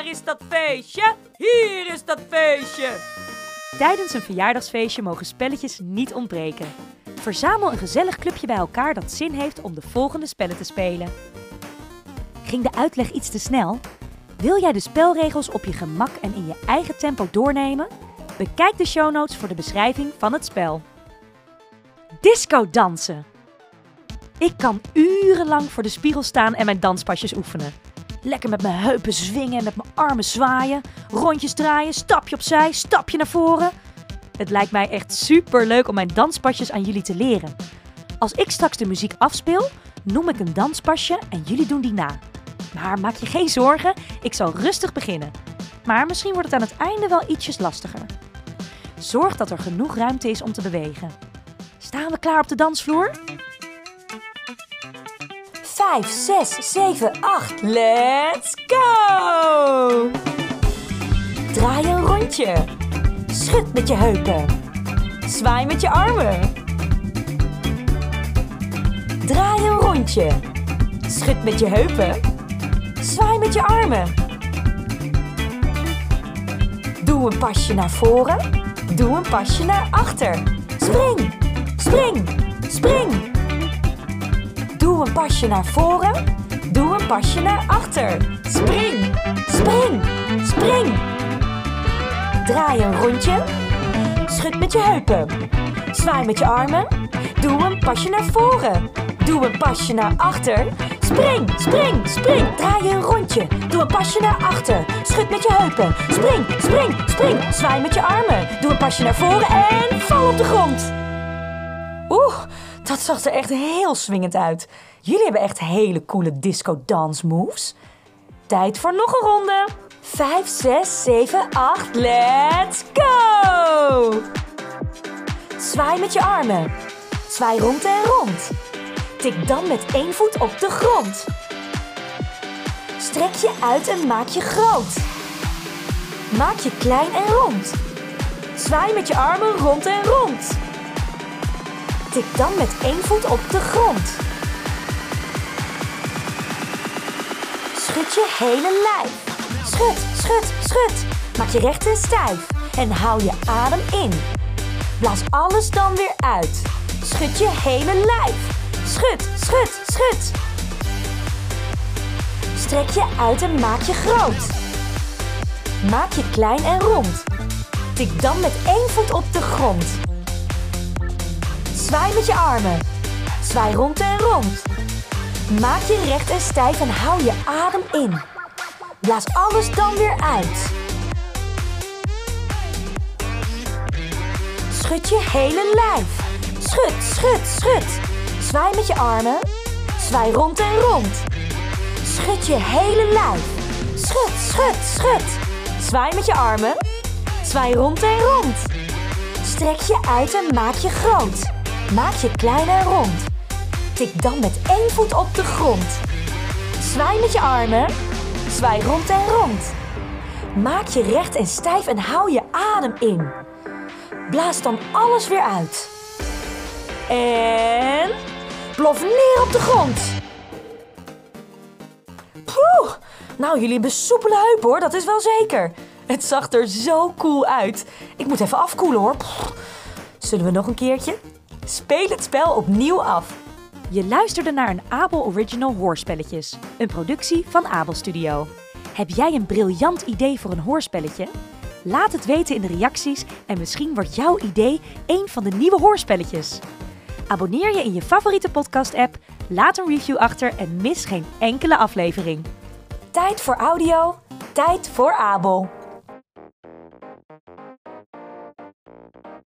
Waar is dat feestje? Hier is dat feestje! Tijdens een verjaardagsfeestje mogen spelletjes niet ontbreken. Verzamel een gezellig clubje bij elkaar dat zin heeft om de volgende spellen te spelen. Ging de uitleg iets te snel? Wil jij de spelregels op je gemak en in je eigen tempo doornemen? Bekijk de show notes voor de beschrijving van het spel. Disco dansen. Ik kan urenlang voor de spiegel staan en mijn danspasjes oefenen. Lekker met mijn heupen zwingen en met mijn armen zwaaien. Rondjes draaien, stapje opzij, stapje naar voren. Het lijkt mij echt super leuk om mijn danspasjes aan jullie te leren. Als ik straks de muziek afspeel, noem ik een danspasje en jullie doen die na. Maar maak je geen zorgen, ik zal rustig beginnen. Maar misschien wordt het aan het einde wel ietsjes lastiger. Zorg dat er genoeg ruimte is om te bewegen. Staan we klaar op de dansvloer? 5, 6, 7, 8. Let's go! Draai een rondje. Schud met je heupen. Zwaai met je armen. Draai een rondje. Schud met je heupen. Zwaai met je armen. Doe een pasje naar voren. Doe een pasje naar achter. Spring, spring, spring. Doe een pasje naar voren. Doe een pasje naar achter. Spring, spring, spring. Draai een rondje. Schud met je heupen. Zwaai met je armen. Doe een pasje naar voren. Doe een pasje naar achter. Spring, spring, spring. Draai een rondje. Doe een pasje naar achter. Schud met je heupen. Spring, spring, spring. Zwaai met je armen. Doe een pasje naar voren en val op de grond. Oeh, dat zag er echt heel swingend uit. Jullie hebben echt hele coole disco dance moves. Tijd voor nog een ronde. 5, 6, 7, 8. Let's go! Zwaai met je armen. Zwaai rond en rond. Tik dan met één voet op de grond. Strek je uit en maak je groot. Maak je klein en rond. Zwaai met je armen rond en rond. Tik dan met één voet op de grond. Schud je hele lijf. Schud, schud, schud. Maak je recht en stijf. En hou je adem in. Blaas alles dan weer uit. Schud je hele lijf. Schud, schud, schud. Strek je uit en maak je groot. Maak je klein en rond. Tik dan met één voet op de grond. Zwaai met je armen. Zwaai rond en rond. Maak je recht en stijf en hou je adem in. Blaas alles dan weer uit. Schud je hele lijf. Schud, schud, schud. Zwaai met je armen. Zwaai rond en rond. Schud je hele lijf. Schud, schud, schud. Zwaai met je armen. Zwaai rond en rond. Strek je uit en maak je groot. Maak je klein en rond. Tik dan met één voet op de grond. Zwaai met je armen. Zwaai rond en rond. Maak je recht en stijf en hou je adem in. Blaas dan alles weer uit. En plof neer op de grond. Poeh, nou jullie hebben soepele heupen hoor, dat is wel zeker. Het zag er zo cool uit. Ik moet even afkoelen hoor. Zullen we nog een keertje? Speel het spel opnieuw af. Je luisterde naar een Abel Original Hoorspelletjes, een productie van Abel Studio. Heb jij een briljant idee voor een hoorspelletje? Laat het weten in de reacties en misschien wordt jouw idee een van de nieuwe hoorspelletjes. Abonneer je in je favoriete podcast-app, laat een review achter en mis geen enkele aflevering. Tijd voor audio, tijd voor Abel.